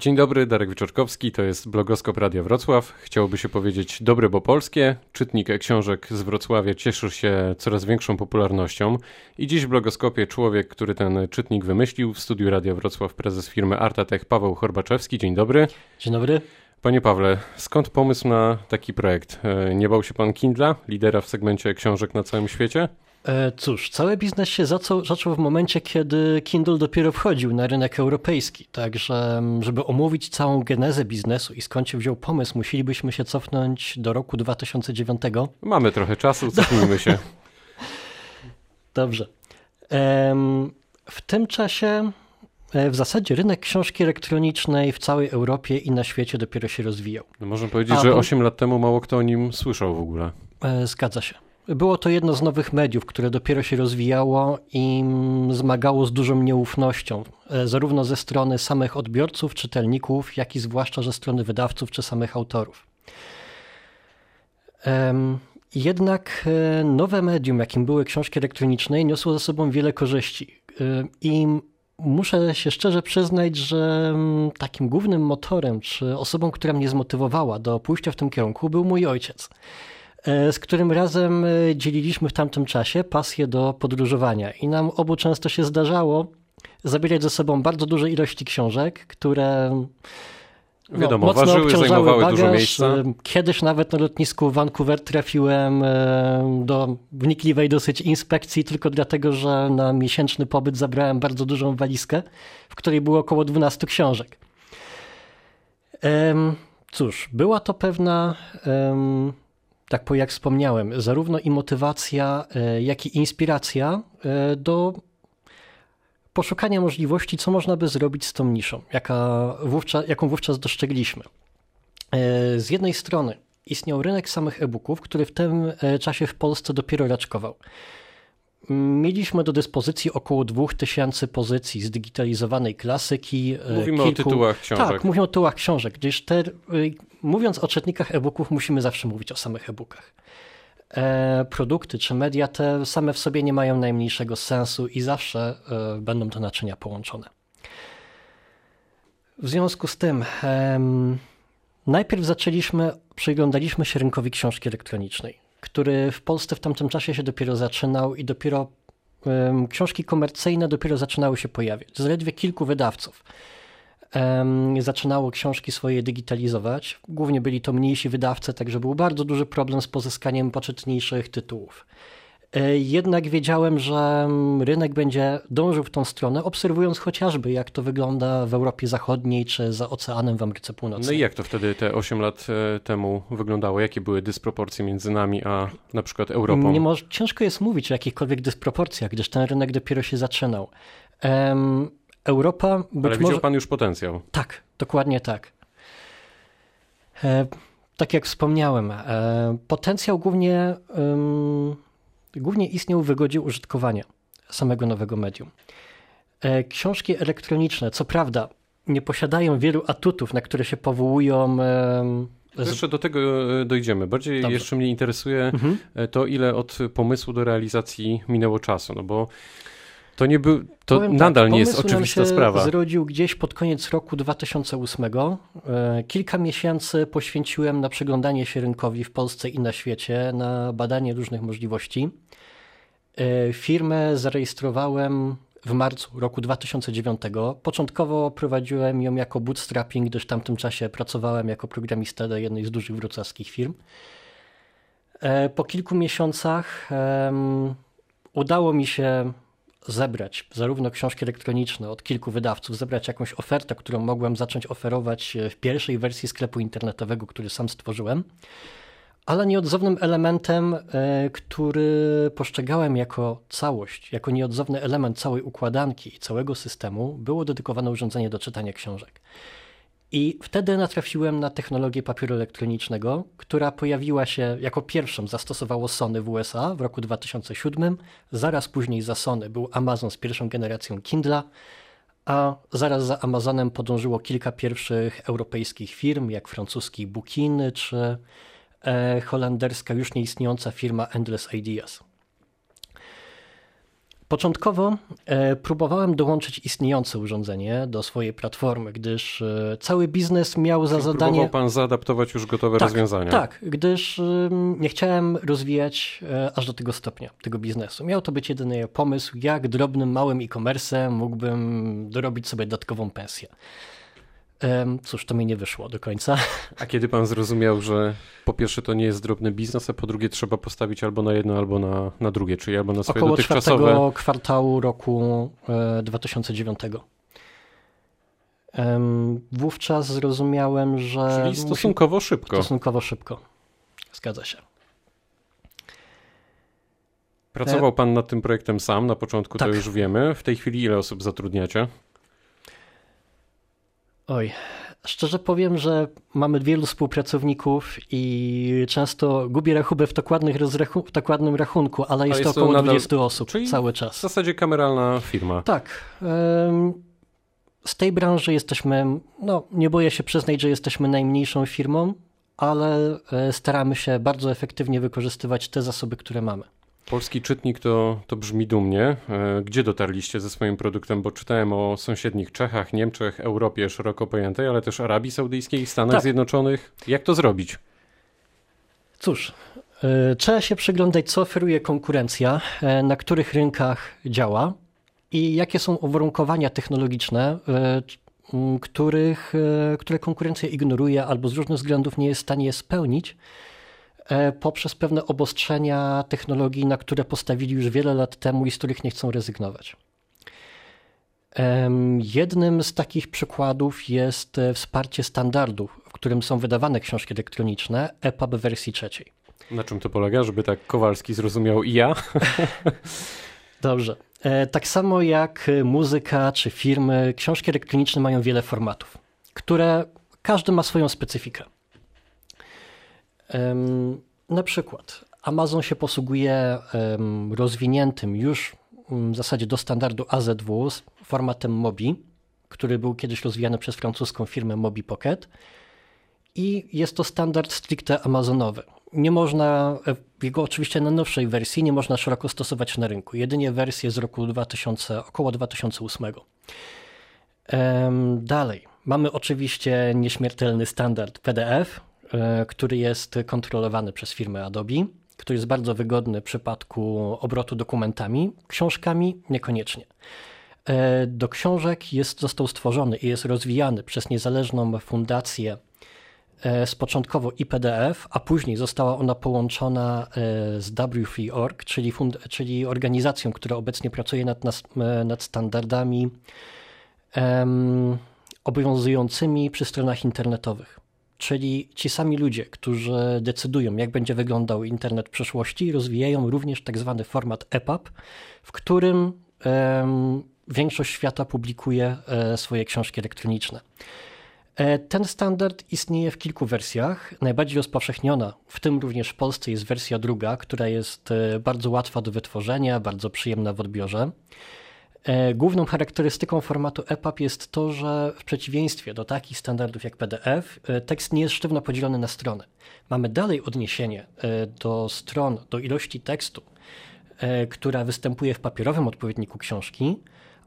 Dzień dobry, Darek Wieczorkowski, to jest blogoskop Radia Wrocław. Chciałoby się powiedzieć dobre, bo polskie. Czytnik książek z Wrocławia cieszy się coraz większą popularnością i dziś w blogoskopie człowiek, który ten czytnik wymyślił w studiu Radia Wrocław, prezes firmy Artatech Paweł Horbaczewski. Dzień dobry. Dzień dobry. Panie Pawle, skąd pomysł na taki projekt? E, nie bał się pan Kindla, lidera w segmencie książek na całym świecie? E, cóż, cały biznes się zaczął, zaczął w momencie, kiedy Kindle dopiero wchodził na rynek europejski. Także, żeby omówić całą genezę biznesu i skąd się wziął pomysł, musielibyśmy się cofnąć do roku 2009. Mamy trochę czasu, cofnijmy się. Dobrze. W tym czasie e, w zasadzie rynek książki elektronicznej w całej Europie i na świecie dopiero się rozwijał. No można powiedzieć, A, że 8 lat temu mało kto o nim słyszał w ogóle. E, zgadza się. Było to jedno z nowych mediów, które dopiero się rozwijało i zmagało z dużą nieufnością, e, zarówno ze strony samych odbiorców, czytelników, jak i zwłaszcza ze strony wydawców czy samych autorów. Jednak e, nowe medium, jakim były książki elektroniczne, niosło ze sobą wiele korzyści. E, I muszę się szczerze przyznać, że takim głównym motorem, czy osobą, która mnie zmotywowała do pójścia w tym kierunku, był mój ojciec. E, z którym razem e, dzieliliśmy w tamtym czasie pasję do podróżowania. I nam obu często się zdarzało zabierać ze sobą bardzo duże ilości książek, które no, Wiadomo, mocno ważyły, zajmowały bagaż. dużo miejsca. E, kiedyś nawet na lotnisku Vancouver trafiłem do wnikliwej dosyć inspekcji, tylko dlatego, że na miesięczny pobyt zabrałem bardzo dużą walizkę, w której było około 12 książek. Cóż, była to pewna tak po jak wspomniałem, zarówno i motywacja, e, jak i inspiracja e, do poszukania możliwości, co można by zrobić z tą niszą, jaka wówczas, jaką wówczas dostrzegliśmy. E, z jednej strony istniał rynek samych e-booków, który w tym czasie w Polsce dopiero raczkował. Mieliśmy do dyspozycji około 2000 pozycji zdigitalizowanej klasyki. Mówimy kilku... o tytułach książek. Tak, mówimy o tytułach książek, gdyż te mówiąc o czytnikach e-booków, musimy zawsze mówić o samych e-bookach. E, produkty czy media te same w sobie nie mają najmniejszego sensu i zawsze e, będą to naczynia połączone. W związku z tym, e, najpierw zaczęliśmy, przyglądaliśmy się rynkowi książki elektronicznej, który w Polsce w tamtym czasie się dopiero zaczynał i dopiero książki komercyjne dopiero zaczynały się pojawiać. Zaledwie kilku wydawców zaczynało książki swoje digitalizować. Głównie byli to mniejsi wydawcy, także był bardzo duży problem z pozyskaniem poczytniejszych tytułów. E, jednak wiedziałem, że rynek będzie dążył w tą stronę, obserwując chociażby, jak to wygląda w Europie Zachodniej czy za oceanem w Ameryce Północnej. No i jak to wtedy te 8 lat e, temu wyglądało? Jakie były dysproporcje między nami a na przykład Europą? Nie może, ciężko jest mówić o jakichkolwiek dysproporcjach, gdyż ten rynek dopiero się zaczynał. Um, Europa. Być Ale widział może... pan już potencjał. Tak, dokładnie tak. E, tak jak wspomniałem, e, potencjał głównie, głównie istniał w wygodzie użytkowania samego nowego medium. E, książki elektroniczne, co prawda, nie posiadają wielu atutów, na które się powołują. Jeszcze do tego e, dojdziemy. Bardziej Dobrze. jeszcze mnie interesuje mhm. E, to, ile od pomysłu do realizacji minęło czasu, no bo to nie był, to Powiem nadal tak, nie jest oczywista sprawa. zrodził gdzieś pod koniec roku 2008. E, kilka miesięcy poświęciłem na przyglądanie się rynkowi w Polsce i na świecie, na badanie różnych możliwości. E, firmę zarejestrowałem w marcu roku 2009. Początkowo prowadziłem ją jako bootstrapping, gdyż w tamtym czasie pracowałem jako programista do jednej z dużych wrocławskich firm. E, po kilku miesiącach um, udało mi się zebrać zarówno książki elektroniczne od kilku wydawców, zebrać jakąś ofertę, którą mogłem zacząć oferować w pierwszej wersji sklepu internetowego, który sam stworzyłem, ale nieodzownym elementem, e, który postrzegałem jako całość, jako nieodzowny element całej układanki i całego systemu, było dedykowane urządzenie do czytania książek. I wtedy natrafiłem na technologię papieru elektronicznego, która pojawiła się jako pierwszą, zastosowało Sony w USA w roku 2007. Zaraz później za Sony był Amazon z pierwszą generacją Kindla, a zaraz za Amazonem podążyło kilka pierwszych europejskich firm, jak francuski Bookin czy e, holenderska już nieistniejąca firma Endless Ideas. Początkowo e, próbowałem dołączyć istniejące urządzenie do swojej platformy, gdyż e, cały biznes miał za zadanie. Próbował pan zaadaptować już gotowe tak, rozwiązania. Tak, gdyż nie chciałem rozwijać e, aż do tego stopnia tego biznesu. Miał to być jedyny pomysł, jak drobnym, małym e-commerce mógłbym dorobić sobie dodatkową pensję. Cóż, to mi nie wyszło do końca. A kiedy pan zrozumiał, że po pierwsze to nie jest drobny biznes, a po drugie trzeba postawić albo na jedno, albo na, na drugie, czyli albo na swoje Około dotychczasowe... czwartego kwartału roku e, 2009. Em, Wówczas zrozumiałem, że. Czyli musi- stosunkowo szybko. Stosunkowo szybko. Zgadza się. Pracował pan nad tym projektem sam, na początku to Tak. już wiemy. W tej chwili ile osób zatrudniacie? Oj, szczerze powiem, że mamy wielu współpracowników i często gubię rachubę w dokładnych rozrachu- w dokładnym rachunku, ale jest, jest to około nadal- 20 osób czyli cały W czas. zasadzie kameralna firma. Tak. Z tej branży jesteśmy, no nie boję się przyznać, że jesteśmy najmniejszą firmą, ale e, staramy się bardzo efektywnie wykorzystywać te zasoby, które mamy. Polski czytnik to, to brzmi dumnie. E, Gdzie dotarliście ze swoim produktem? Bo czytałem o sąsiednich Czechach, Niemczech, Europie szeroko pojętej, ale też Arabii Saudyjskiej, Stanach Tak. Zjednoczonych. Jak to zrobić? Cóż, e, trzeba się przyglądać, co oferuje konkurencja, e, na których rynkach działa i jakie są uwarunkowania technologiczne, których, które konkurencja ignoruje albo z różnych względów nie jest w stanie je spełnić poprzez pewne obostrzenia technologii, na które postawili już wiele lat temu i z których nie chcą rezygnować. Jednym z takich przykładów jest e, wsparcie standardu, w którym są wydawane książki elektroniczne, EPUB w wersji trzeciej. Na czym to polega, żeby tak Kowalski zrozumiał i ja? Dobrze. E, Tak samo jak e, muzyka czy filmy, książki elektroniczne mają wiele formatów, które każdy ma swoją specyfikę. Na przykład Amazon się posługuje rozwiniętym już mm, w zasadzie do standardu AZW formatem Mobi, który był kiedyś rozwijany przez francuską firmę Mobi Pocket i jest to standard stricte amazonowy. Nie można, e, jego oczywiście na nowszej wersji nie można szeroko stosować na rynku, jedynie wersję z roku 2000, około 2008. Em, Dalej, mamy oczywiście nieśmiertelny standard PDF, który jest kontrolowany przez firmę Adobe, który jest bardzo wygodny w przypadku obrotu dokumentami, książkami niekoniecznie. E, Do książek jest, został stworzony i jest rozwijany przez niezależną fundację e, z początkowo IPDF, a później została ona połączona e, z W3.org, czyli, fund- czyli organizacją, która obecnie pracuje nad, e, nad standardami em, obowiązującymi przy stronach internetowych. Czyli ci sami ludzie, którzy decydują, jak będzie wyglądał internet w przyszłości, rozwijają również tak zwany format EPUB, w którym em, większość świata publikuje e, swoje książki elektroniczne. E, Ten standard istnieje w kilku wersjach. Najbardziej rozpowszechniona, w tym również w Polsce, jest wersja druga, która jest e, bardzo łatwa do wytworzenia, bardzo przyjemna w odbiorze. E, Główną charakterystyką formatu EPUB jest to, że w przeciwieństwie do takich standardów jak PDF, e, tekst nie jest sztywno podzielony na strony. Mamy dalej odniesienie e, do stron, do ilości tekstu, która występuje w papierowym odpowiedniku książki,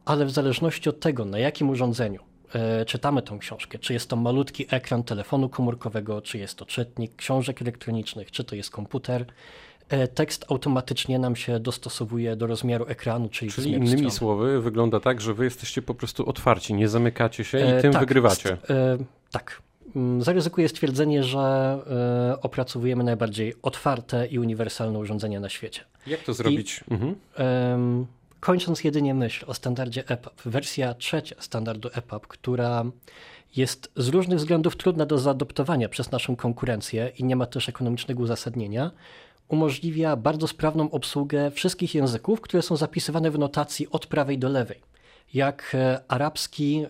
ale w zależności od tego, na jakim urządzeniu czytamy tą książkę, czy jest to malutki ekran telefonu komórkowego, czy jest to czytnik książek elektronicznych, czy to jest komputer, tekst automatycznie nam się dostosowuje do rozmiaru ekranu, czyli, Czyli innymi strony. słowy, wygląda tak, że wy jesteście po prostu otwarci, nie zamykacie się i E, tym tak, wygrywacie. e, tak. Mm, Zaryzykuję stwierdzenie, że e, opracowujemy najbardziej otwarte i uniwersalne urządzenia na świecie. Jak to zrobić? Mhm. Em, Kończąc jedynie myśl o standardzie EPUB, wersja trzecia standardu EPUB, która jest z różnych względów trudna do zaadoptowania przez naszą konkurencję i nie ma też ekonomicznego uzasadnienia, umożliwia bardzo sprawną obsługę wszystkich języków, które są zapisywane w notacji od prawej do lewej, jak e, arabski,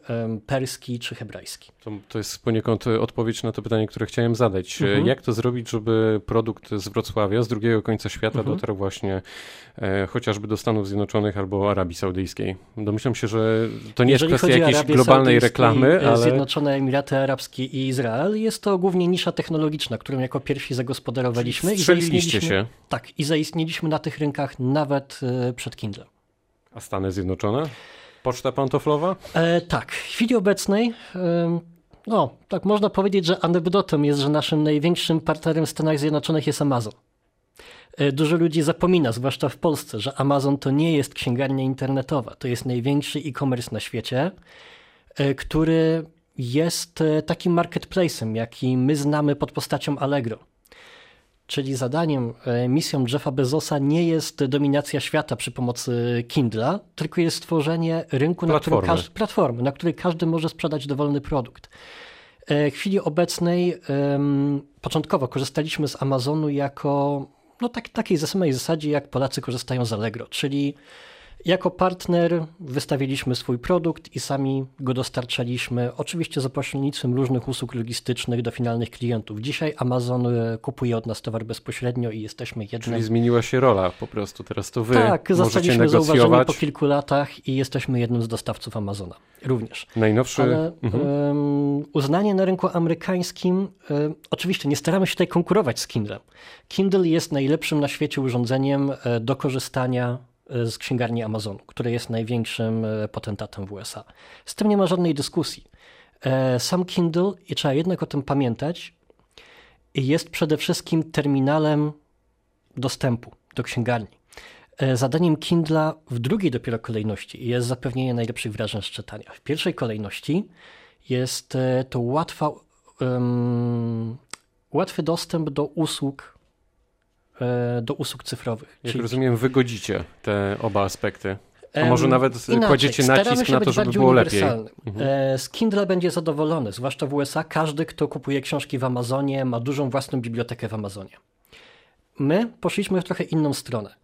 perski czy hebrajski. To, to jest poniekąd e, odpowiedź na to pytanie, które chciałem zadać. E, Mhm. Jak to zrobić, żeby produkt z Wrocławia, z drugiego końca świata Mhm. dotarł właśnie e, chociażby do Stanów Zjednoczonych albo Arabii Saudyjskiej? Domyślam się, że to nie Jeżeli jest kwestia jakiejś Arabię globalnej reklamy, ale Zjednoczone Emiraty Arabskie i Izrael jest to głównie nisza technologiczna, którą jako pierwsi zagospodarowaliśmy. i strzeliliście zaistnieliśmy- się. Tak, i zaistnieliśmy na tych rynkach nawet przed Kindlem. A Stany Zjednoczone? Poczta pantoflowa? E, tak, w chwili obecnej, e, no tak można powiedzieć, że anegdotą jest, że naszym największym partnerem w Stanach Zjednoczonych jest Amazon. E, dużo ludzi zapomina, zwłaszcza w Polsce, że Amazon to nie jest księgarnia internetowa. To jest największy e-commerce na świecie, e, który jest e, takim marketplacem, jaki my znamy pod postacią Allegro. Czyli zadaniem, misją Jeffa Bezosa nie jest dominacja świata przy pomocy Kindla, tylko jest stworzenie rynku, platformy. na którym każdy, platformy, na której każdy może sprzedać dowolny produkt. W chwili obecnej, początkowo korzystaliśmy z Amazonu jako no tak, takiej samej zasadzie, jak Polacy korzystają z Allegro, czyli jako partner wystawiliśmy swój produkt i sami go dostarczaliśmy, oczywiście za pośrednictwem różnych usług logistycznych do finalnych klientów. Dzisiaj Amazon e, kupuje od nas towar bezpośrednio i jesteśmy jednym. Czyli zmieniła się rola po prostu, teraz to wy tak, zostaliśmy zauważeni po kilku latach i jesteśmy jednym z dostawców Amazona również. Najnowszy... Ale mhm. um, uznanie na rynku amerykańskim, um, oczywiście nie staramy się tutaj konkurować z Kindle. Kindle jest najlepszym na świecie urządzeniem e, do korzystania z księgarni Amazonu, który jest największym e, potentatem w USA. Z tym nie ma żadnej dyskusji. E, sam Kindle, i trzeba jednak o tym pamiętać, jest przede wszystkim terminalem dostępu do księgarni. Zadaniem Kindla w drugiej dopiero kolejności jest zapewnienie najlepszych wrażeń z czytania. W pierwszej kolejności jest to łatwa, um, łatwy dostęp do usług E, do usług cyfrowych. Jak Czyli... rozumiem, wygodzicie te oba aspekty. A może nawet Inaczej, kładziecie nacisk na to, żeby było lepiej. Mhm. E, z Kindle będzie zadowolony, zwłaszcza w USA. Każdy, kto kupuje książki w Amazonie, ma dużą własną bibliotekę w Amazonie. My poszliśmy w trochę inną stronę.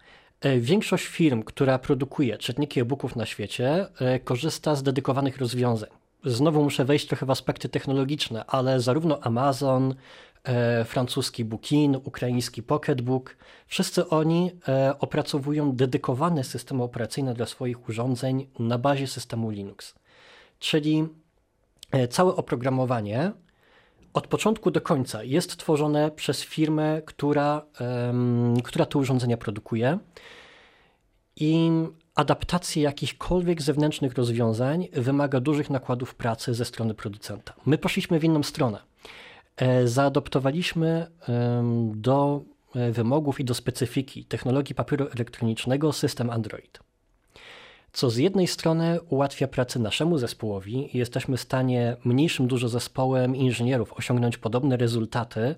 E, większość firm, która produkuje czytniki e-booków na świecie, korzysta z dedykowanych rozwiązań. Znowu muszę wejść trochę w aspekty technologiczne, ale zarówno Amazon, e, francuski Bookin, ukraiński Pocketbook, wszyscy oni e, opracowują dedykowane systemy operacyjne dla swoich urządzeń na bazie systemu Linux. Czyli e, całe oprogramowanie od początku do końca jest tworzone przez firmę, która, która te urządzenia produkuje. I adaptacja jakichkolwiek zewnętrznych rozwiązań wymaga dużych nakładów pracy ze strony producenta. My poszliśmy w inną stronę. E, zaadoptowaliśmy do e, wymogów i do specyfiki technologii papieru elektronicznego system Android. Co z jednej strony ułatwia pracę naszemu zespołowi i jesteśmy w stanie mniejszym dużo zespołem inżynierów osiągnąć podobne rezultaty,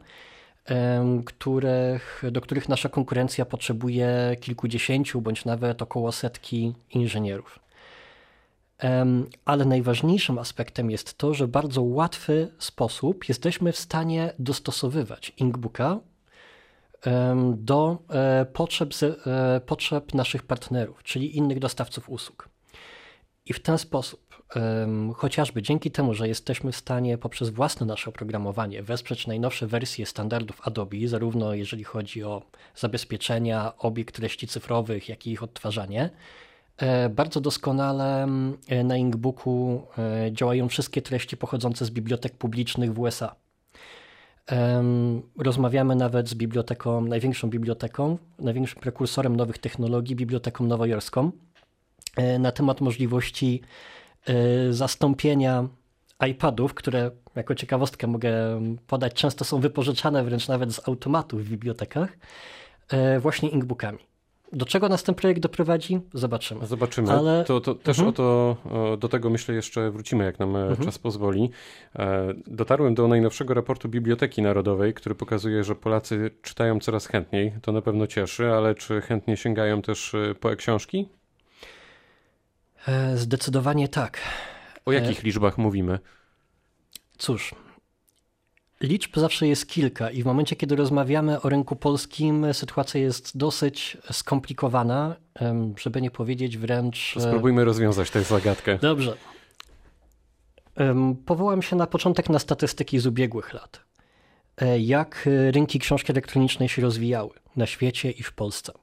których, do których nasza konkurencja potrzebuje kilkudziesięciu bądź nawet około setki inżynierów. Ale najważniejszym aspektem jest to, że bardzo łatwy sposób jesteśmy w stanie dostosowywać Inkbooka do e, potrzeb, e, potrzeb naszych partnerów, czyli innych dostawców usług. I w ten sposób, chociażby dzięki temu, że jesteśmy w stanie poprzez własne nasze oprogramowanie wesprzeć najnowsze wersje standardów Adobe, zarówno jeżeli chodzi o zabezpieczenia, obiekt treści cyfrowych, jak i ich odtwarzanie, bardzo doskonale e, na Inkbooku e, działają wszystkie treści pochodzące z bibliotek publicznych w USA. Rozmawiamy nawet z biblioteką, największą biblioteką, największym prekursorem nowych technologii, biblioteką nowojorską, E, na temat możliwości e, zastąpienia iPadów, które jako ciekawostkę mogę podać, często są wypożyczane wręcz nawet z automatów w bibliotekach, e, właśnie inkbookami. Do czego nas ten projekt doprowadzi? Zobaczymy. Zobaczymy. Ale... To, to też mhm. o to, do tego myślę jeszcze wrócimy, jak nam mhm. czas pozwoli. Dotarłem do najnowszego raportu Biblioteki Narodowej, który pokazuje, że Polacy czytają coraz chętniej. To na pewno cieszy, ale czy chętnie sięgają też po e-książki? E, zdecydowanie tak. O jakich e, liczbach mówimy? Cóż, liczb zawsze jest kilka i w momencie, kiedy rozmawiamy o rynku polskim, sytuacja jest dosyć skomplikowana, żeby nie powiedzieć wręcz. E, spróbujmy rozwiązać tę zagadkę. Dobrze. Powołam się na początek na statystyki z ubiegłych lat. Jak rynki książki elektronicznej się rozwijały na świecie i w Polsce.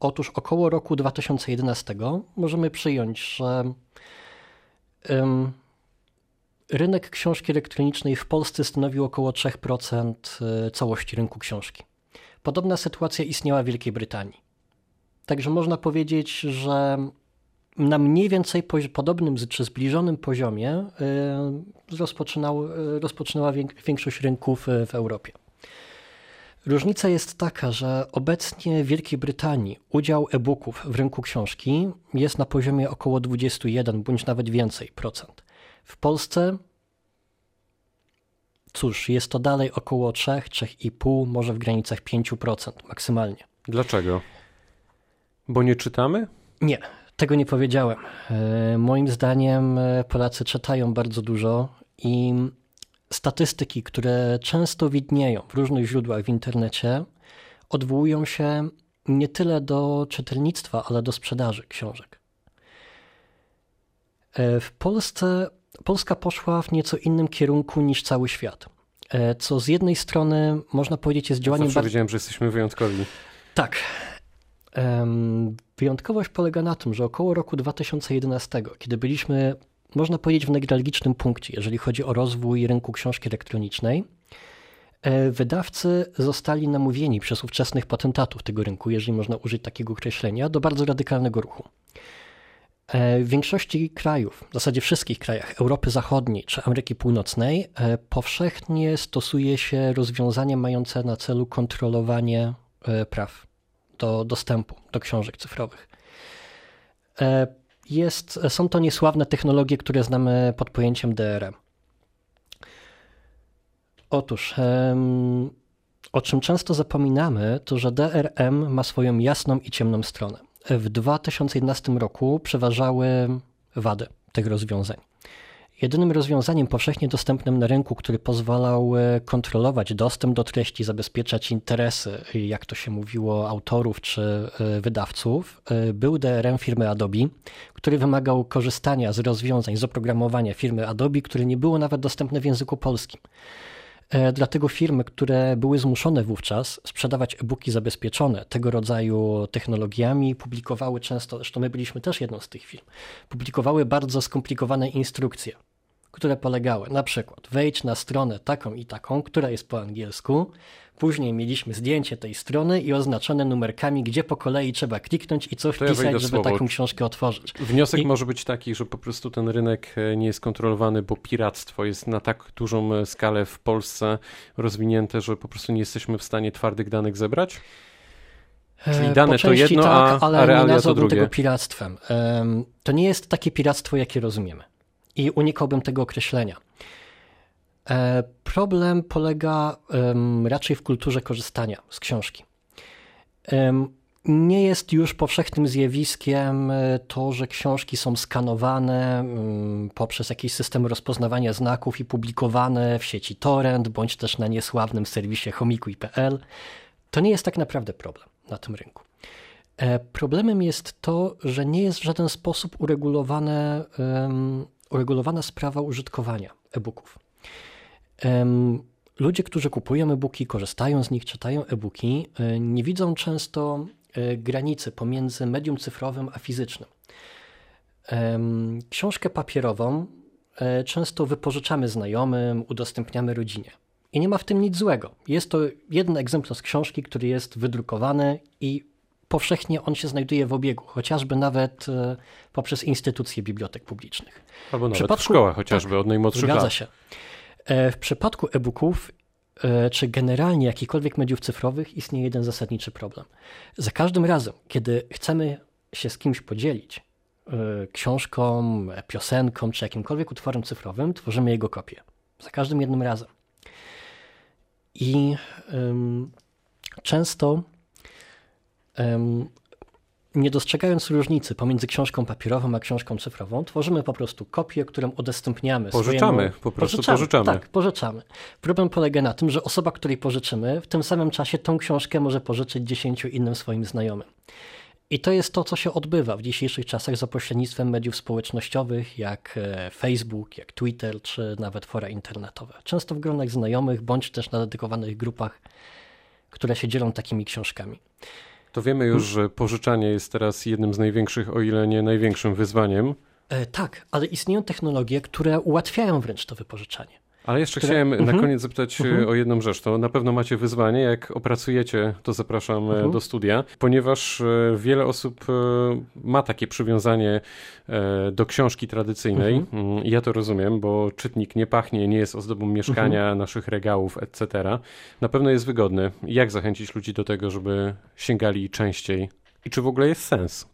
Otóż około roku 2011 możemy przyjąć, że rynek książki elektronicznej w Polsce stanowił około 3% e, całości rynku książki. Podobna sytuacja istniała w Wielkiej Brytanii. Także można powiedzieć, że na mniej więcej podobnym czy zbliżonym poziomie rozpoczynał, rozpoczynała większość rynków w Europie. Różnica jest taka, że obecnie w Wielkiej Brytanii udział e-booków w rynku książki jest na poziomie około 21 bądź nawet więcej procent. W Polsce cóż, jest to dalej około 3, 3,5, może w granicach 5% maksymalnie. Dlaczego? Bo nie czytamy? Nie, tego nie powiedziałem. E, moim zdaniem e, Polacy czytają bardzo dużo i statystyki, które często widnieją w różnych źródłach w internecie, odwołują się nie tyle do czytelnictwa, ale do sprzedaży książek. E, w Polsce Polska poszła w nieco innym kierunku niż cały świat. E, co z jednej strony można powiedzieć jest działaniem. Zawsze wiedziałem, że jesteśmy wyjątkowi. Tak. Wyjątkowość polega na tym, że około roku 2011, kiedy byliśmy można powiedzieć, w newralgicznym punkcie, jeżeli chodzi o rozwój rynku książki elektronicznej. E, wydawcy zostali namówieni przez ówczesnych patentatów tego rynku, jeżeli można użyć takiego określenia, do bardzo radykalnego ruchu. E, w większości krajów, w zasadzie wszystkich krajach Europy Zachodniej czy Ameryki Północnej, e, powszechnie stosuje się rozwiązania mające na celu kontrolowanie praw do dostępu do książek cyfrowych jest, są to niesławne technologie, które znamy pod pojęciem DRM. Otóż, o czym często zapominamy, to że DRM ma swoją jasną i ciemną stronę. W 2011 roku przeważały wady tych rozwiązań. Jedynym rozwiązaniem powszechnie dostępnym na rynku, który pozwalał e, kontrolować dostęp do treści, zabezpieczać interesy, jak to się mówiło, autorów czy e, wydawców, e, był DRM firmy Adobe, który wymagał korzystania z rozwiązań z oprogramowania firmy Adobe, które nie było nawet dostępne w języku polskim. Dlatego firmy, które były zmuszone wówczas sprzedawać e-booki zabezpieczone tego rodzaju technologiami, publikowały często, zresztą my byliśmy też jedną z tych firm, publikowały bardzo skomplikowane instrukcje które polegały na przykład wejdź na stronę taką i taką, która jest po angielsku, Później mieliśmy zdjęcie tej strony i oznaczone numerkami, gdzie po kolei trzeba kliknąć i co wpisać, ja żeby taką książkę otworzyć. Wniosek I... może być taki, że po prostu ten rynek e, nie jest kontrolowany, bo piractwo jest na tak dużą e, skalę w Polsce rozwinięte, że po prostu nie jesteśmy w stanie twardych danych zebrać? Czyli e, dane to jedno, tak, a, ale a realia nie to drugie. tego piractwem. To nie jest takie piractwo, jakie rozumiemy i unikałbym tego określenia. E, problem polega raczej w kulturze korzystania z książki. Nie jest już powszechnym zjawiskiem e, to, że książki są skanowane poprzez jakiś system rozpoznawania znaków i publikowane w sieci torrent bądź też na niesławnym serwisie homikuj.pl. To nie jest tak naprawdę problem na tym rynku. E, problemem jest to, że nie jest w żaden sposób uregulowane uregulowana sprawa użytkowania e-booków. Ludzie, którzy kupują e-booki, korzystają z nich, czytają e-booki, e, nie widzą często e, granicy pomiędzy medium cyfrowym a fizycznym. Książkę papierową e, często wypożyczamy znajomym, udostępniamy rodzinie. I nie ma w tym nic złego. Jest to jeden egzemplarz książki, który jest wydrukowany i powszechnie on się znajduje w obiegu, chociażby nawet e, poprzez instytucje bibliotek publicznych. Albo nawet w, w szkołach chociażby tak, od najmłodszych zgadza lat. się. E, w przypadku e-booków e, czy generalnie jakichkolwiek mediów cyfrowych istnieje jeden zasadniczy problem. Za każdym razem, kiedy chcemy się z kimś podzielić książką, piosenką czy jakimkolwiek utworem cyfrowym, tworzymy jego kopię. Za każdym jednym razem. I um, często nie dostrzegając różnicy pomiędzy książką papierową a książką cyfrową, tworzymy po prostu kopię, którą udostępniamy. Pożyczamy, swojemu... po prostu pożyczamy, pożyczamy. Tak, pożyczamy. Problem polega na tym, że osoba, której pożyczymy, w tym samym czasie tą książkę może pożyczyć dziesięciu innym swoim znajomym. I to jest to, co się odbywa w dzisiejszych czasach za pośrednictwem mediów społecznościowych, jak e, Facebook, jak Twitter, czy nawet fora internetowe. Często w gronach znajomych, bądź też na dedykowanych grupach, które się dzielą takimi książkami. To wiemy już, że pożyczanie jest teraz jednym z największych, o ile nie największym wyzwaniem. E, tak, ale istnieją technologie, które ułatwiają wręcz to wypożyczanie. Ale jeszcze które... chciałem Mhm. na koniec zapytać e, Mhm. o jedną rzecz. To na pewno macie wyzwanie, jak opracujecie, to zapraszam e, Mhm. do studia, ponieważ e, wiele osób ma takie przywiązanie do książki tradycyjnej. Mhm. Mm, Ja to rozumiem, bo czytnik nie pachnie, nie jest ozdobą mieszkania, Mhm. naszych regałów, etc. Na pewno jest wygodny. Jak zachęcić ludzi do tego, żeby sięgali częściej? I czy w ogóle jest sens?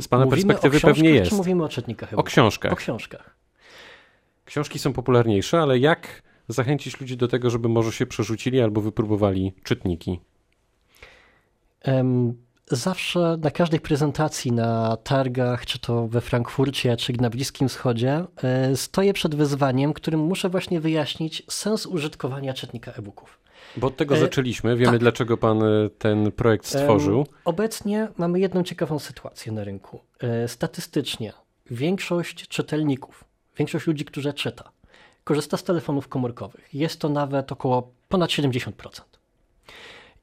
Z pana mówimy perspektywy o książkach, pewnie jest. Czy mówimy o czytnikach O e-booków? książkach. O książkach. Książki są popularniejsze, ale jak zachęcić ludzi do tego, żeby może się przerzucili albo wypróbowali czytniki? Zawsze na każdej prezentacji na targach, czy to we Frankfurcie, czy na Bliskim Wschodzie, e, stoję przed wyzwaniem, którym muszę właśnie wyjaśnić sens użytkowania czytnika e-booków. Bo od tego E, zaczęliśmy. Wiemy, tak. dlaczego pan e, ten projekt stworzył. Obecnie mamy jedną ciekawą sytuację na rynku. Statystycznie większość czytelników, większość ludzi, którzy czyta, korzysta z telefonów komórkowych. Jest to nawet około ponad 70%.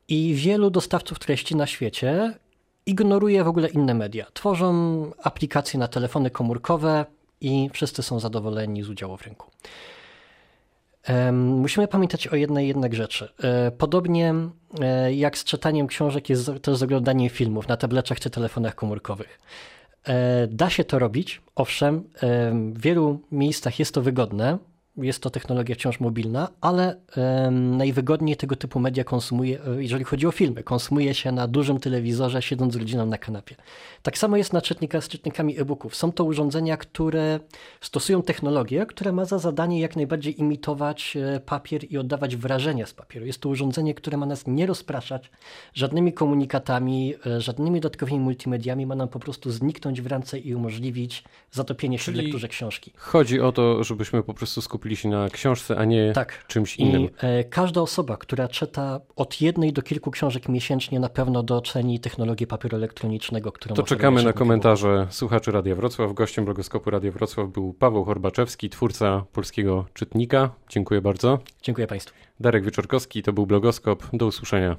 I wielu dostawców treści na świecie ignoruje w ogóle inne media. Tworzą aplikacje na telefony komórkowe i wszyscy są zadowoleni z udziału w rynku. Musimy pamiętać o jednej jednak rzeczy. E, Podobnie e, jak z czytaniem książek jest też z oglądaniem filmów na tableczach czy telefonach komórkowych. E, Da się to robić, owszem, em, w wielu miejscach jest to wygodne, jest to technologia wciąż mobilna, ale najwygodniej tego typu media konsumuje, e, jeżeli chodzi o filmy, konsumuje się na dużym telewizorze, siedząc z rodziną na kanapie. Tak samo jest na czytnikach z czytnikami e-booków. Są to urządzenia, które stosują technologię, która ma za zadanie jak najbardziej imitować e, papier i oddawać wrażenia z papieru. Jest to urządzenie, które ma nas nie rozpraszać żadnymi komunikatami, e, żadnymi dodatkowymi multimediami, ma nam po prostu zniknąć w ręce i umożliwić zatopienie się Czyli w lekturze książki. Chodzi o to, żebyśmy po prostu skupili się na książce, a nie Tak. czymś innym. I e, każda osoba, która czyta od jednej do kilku książek miesięcznie, na pewno doceni technologię papieru elektronicznego, którą To czekamy na komentarze słuchaczy Radia Wrocław. Gościem blogoskopu Radia Wrocław był Paweł Horbaczewski, twórca polskiego czytnika. Dziękuję bardzo. Dziękuję Państwu. Darek Wieczorkowski, to był blogoskop. Do usłyszenia.